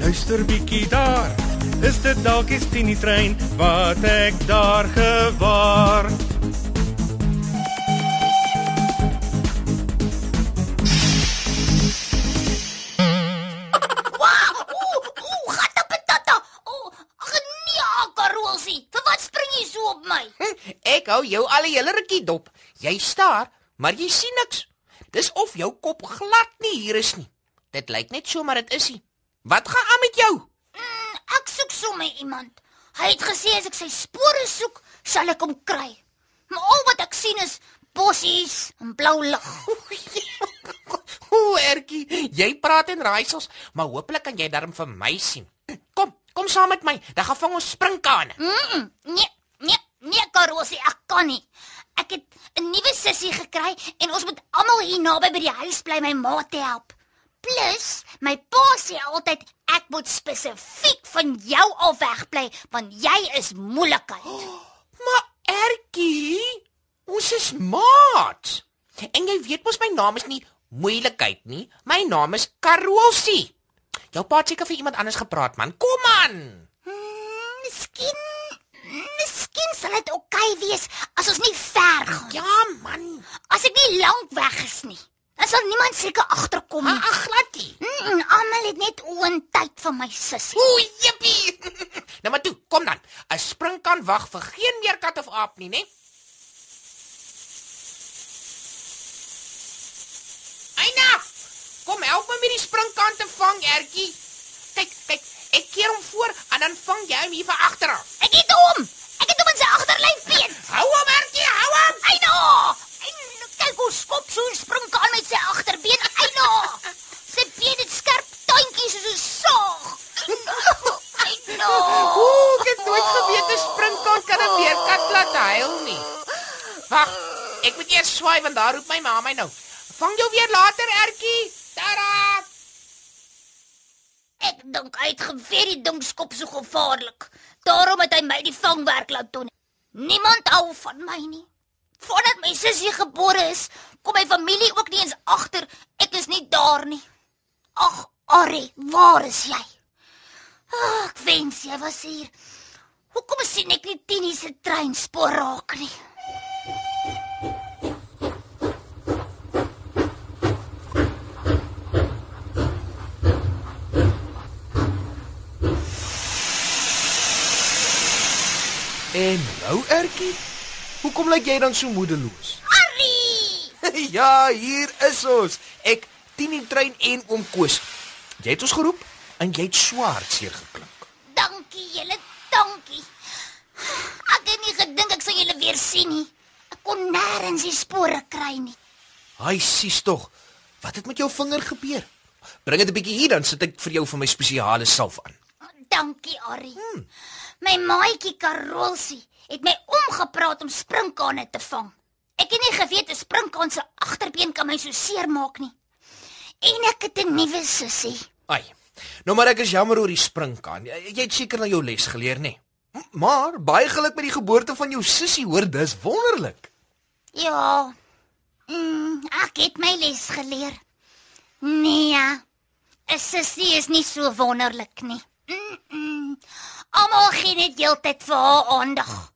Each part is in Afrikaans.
luister bietjie daar. Is dit dalk die Tini trein wat ek daar gewaar? Wow! Ooh, ooh, gata patata. Ooh, ag Karolsie. Vir wat spring jy so op my? Ek hou jou al die hele rukkie dop. Jy staar, maar jy sien niks. Dis of jou kop glad nie hier is nie. Dit lyk net so maar dit is nie. Wat gaan aan met jou? Mm, ek soek sommer iemand. Hy het gesê as ek sy spore soek, sal ek hom kry. Maar al wat ek sien is bossies en blou lug. Ooh, Ertjie, jy praat en raaisels, maar hopelik kan jy darm vir my sien. Kom, kom saam met my. Dan gaan vang ons springkane. Mm, nee, nee, nee, Karolsie, ek kan nie. Ek het 'n nuwe sussie gekry en ons moet almal hier naby by die huis bly my ma te help. Plus, my pa sê altyd ek moet spesifiek van jou af wegbly want jy is moeilikheid. Maar Ertjie, ons is maat. En jy weet mos my naam is nie moeilikheid nie. My naam is Karolsie. Jou pa het seker vir iemand anders gepraat, man. Kom aan. Hmm, miskien miskien sal dit oukei okay wees as ons nie ver gaan. Ja, man. As ek nie lank weg is nie, dan sal niemand seker agterkom nie. ag gladjie. Mm, Almal het net oën tyd vir my sussie. Ooh, jippie. nou maar toe, kom dan. 'n Spring kan wag vir geen meer kat of aap nie, né? Eina! Kom help my met die springkan te vang, Ertjie. Kyk, kyk, ek keer hom voor en dan vang jy hom hier van agter af. Ek het hom. Ek het hom in sy agterlyf beet. Hou hom, Ertjie, hou hom. Eina! En kyk hoe skop so 'n springkaan met sy agterbeen. Eina! Sy been het skerp tandjies soos 'n saag. Eina! Ooh, ek het nooit geweet 'n springkan kan 'n meerkat laat huil nie. Wag, ek moet eers swaai want daar roep my ma my nou. Vang jou weer later, Ertjie. Tada! Ek dink hy het geweet die ding skop so gevaarlik. Daarom het hy my die vangwerk laat doen. Niemand hou van my nie. Voordat my sussie gebore is, kom my familie ook nie eens agter ek is nie daar nie. Ag, Arrie, waar is jy? Ag, ek wens jy was hier. Hoekom sien ek nie Tini se treinspoor raak nie? En nou, Ertjie, hoekom lyk jy dan so moedeloos? Arrie! ja, hier is ons. Ek, Tini Trein en oom Koos. Jy het ons geroep en jy het swaar seer geklink. Dankie. Ek het nie gedink ek sou julle weer sien nie. Ek kon nêrens die spore kry nie. Ai, sies tog. Wat het met jou vinger gebeur? Bring dit 'n bietjie hier dan sit ek vir jou vir my spesiale salf aan. Dankie, Arrie. Hmm. My maatjie Karolsie het my omgepraat om springkane te vang. Ek het nie geweet 'n springkaan se agterbeen kan my so seer maak nie. En ek het 'n nuwe sussie. Ai. Nou maar ek is jammer oor die springkaan. Jy het seker nou jou les geleer, nê? Nee? Maar baie geluk met die geboorte van jou sussie, hoor, dis wonderlik. Ja. Mm, ek het my les geleer. Nee. 'n Sussie is nie so wonderlik nie. Mm. -mm. Almal gee net heeltyd vir haar aandag.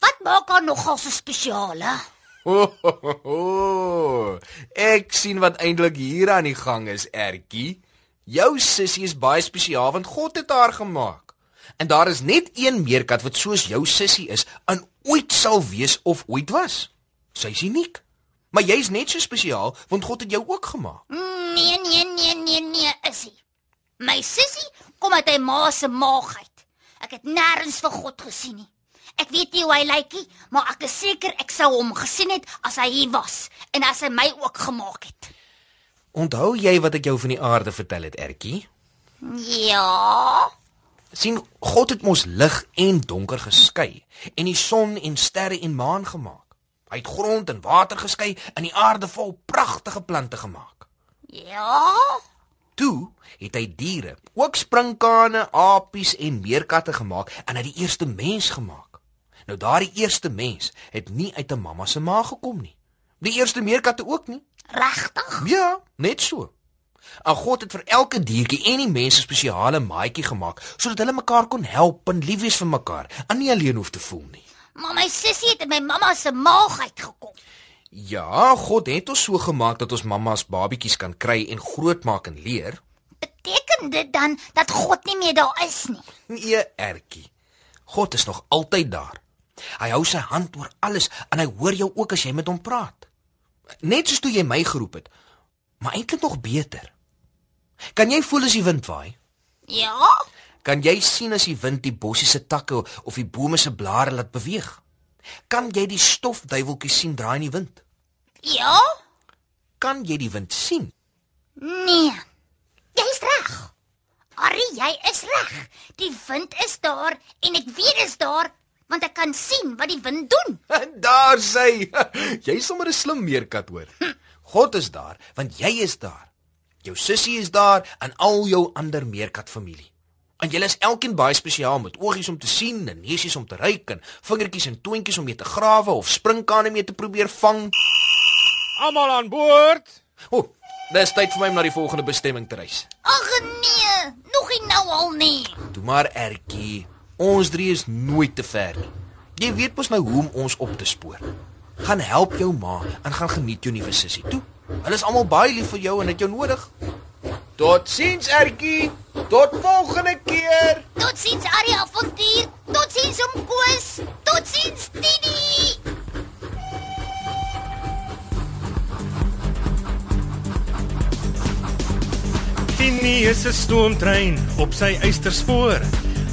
Wat maak haar nogal so spesiaal, hè? Oh, oh, oh. Ek sien wat eintlik hier aan die gang is, Ertjie. Jou sussie is baie spesiaal want God het haar gemaak. En daar is net een meerkat wat soos jou sussie is en ooit sal wees of ooit was. Sy's uniek. Maar jy's net so spesiaal want God het jou ook gemaak. Nee, nee, nee, nee, nee, is hy. My sussie kom uit hy ma se maag uit. Ek het nêrens vir God gesien nie. Ek weet nie hoe hy lyk nie, maar ek is seker ek sou hom gesien het as hy hier was en as hy my ook gemaak het. Onthou jy wat ek jou van die aarde vertel het, Ertjie? Ja. sien God het mos lig en donker geskei en die son en sterre en maan gemaak. Hy het grond en water geskei en die aarde vol pragtige plante gemaak. Ja. Toe het hy diere, ook sprinkane, apies en meerkatte gemaak en hy die eerste mens gemaak. Nou daardie eerste mens het nie uit 'n mamma se maag gekom nie. Die eerste meerkatte ook nie. Regtig? Ja, net so. En God het vir elke diertjie en die mens 'n spesiale maatjie gemaak sodat hulle mekaar kon help en lief wees vir mekaar en nie alleen hoef te voel nie. Maar my sussie het in my mamma se maag uitgekom. Ja, God het ons so gemaak dat ons mammas babietjies kan kry en grootmaak en leer. Beteken dit dan dat God nie meer daar is nie? Nee, Ertjie. God is nog altyd daar. Hy hou sy hand oor alles en hy hoor jou ook as jy met hom praat. Net soos toe jy my geroep het, maar eintlik nog beter. Kan jy voel as die wind waai? Ja. Kan jy sien as die wind die bossies se takke of die bome se blare laat beweeg? Kan jy die stofduiweltjies sien draai in die wind? Ja? Kan jy die wind sien? Nee. Jy's reg. Arrie, jy is reg. Die wind is daar en ek weet dit is daar want ek kan sien wat die wind doen. Daar sê jy sommer 'n slim meerkat hoor. God is daar want jy is daar. Jou sussie is daar en al jou ander meerkat familie. En julle is elkeen baie spesiaal met oogies om te sien en neusies om te ruik en vingertjies en toontjies om mee te grawe of sprinkane mee te probeer vang. Almal aan boord. O, oh, dis tyd vir my om na die volgende bestemming te reis. Ag nee, nog nie nou al nie. Toe maar Ertjie, ons drie is nooit te ver nie. Jy weet mos nou hoe om ons op te spoor. Gaan help jou ma en gaan geniet jou nuwe sussie toe. Hulle is almal baie lief vir jou en het jou nodig. Totsiens Ertjie. Tot volgende keer. Totsiens Arrie avontuur. Totsiens om Koos. Totsiens Tini. Tini is 'n stoomtrein op sy eysterspoor.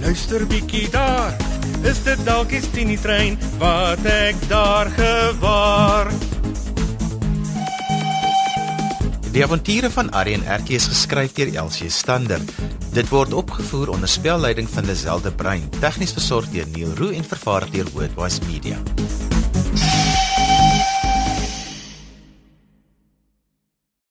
luister bietjie daar. Is dit dalk die Tini trein wat ek daar gewaar? Die avonture van Arrie en Erkie is geskryf deur Elsie Stander. Dit word opgevoer onder spelleiding van Lazelle de Bruin, tegnies versorg deur Neil Roo en vervaar deur Wordwise Media.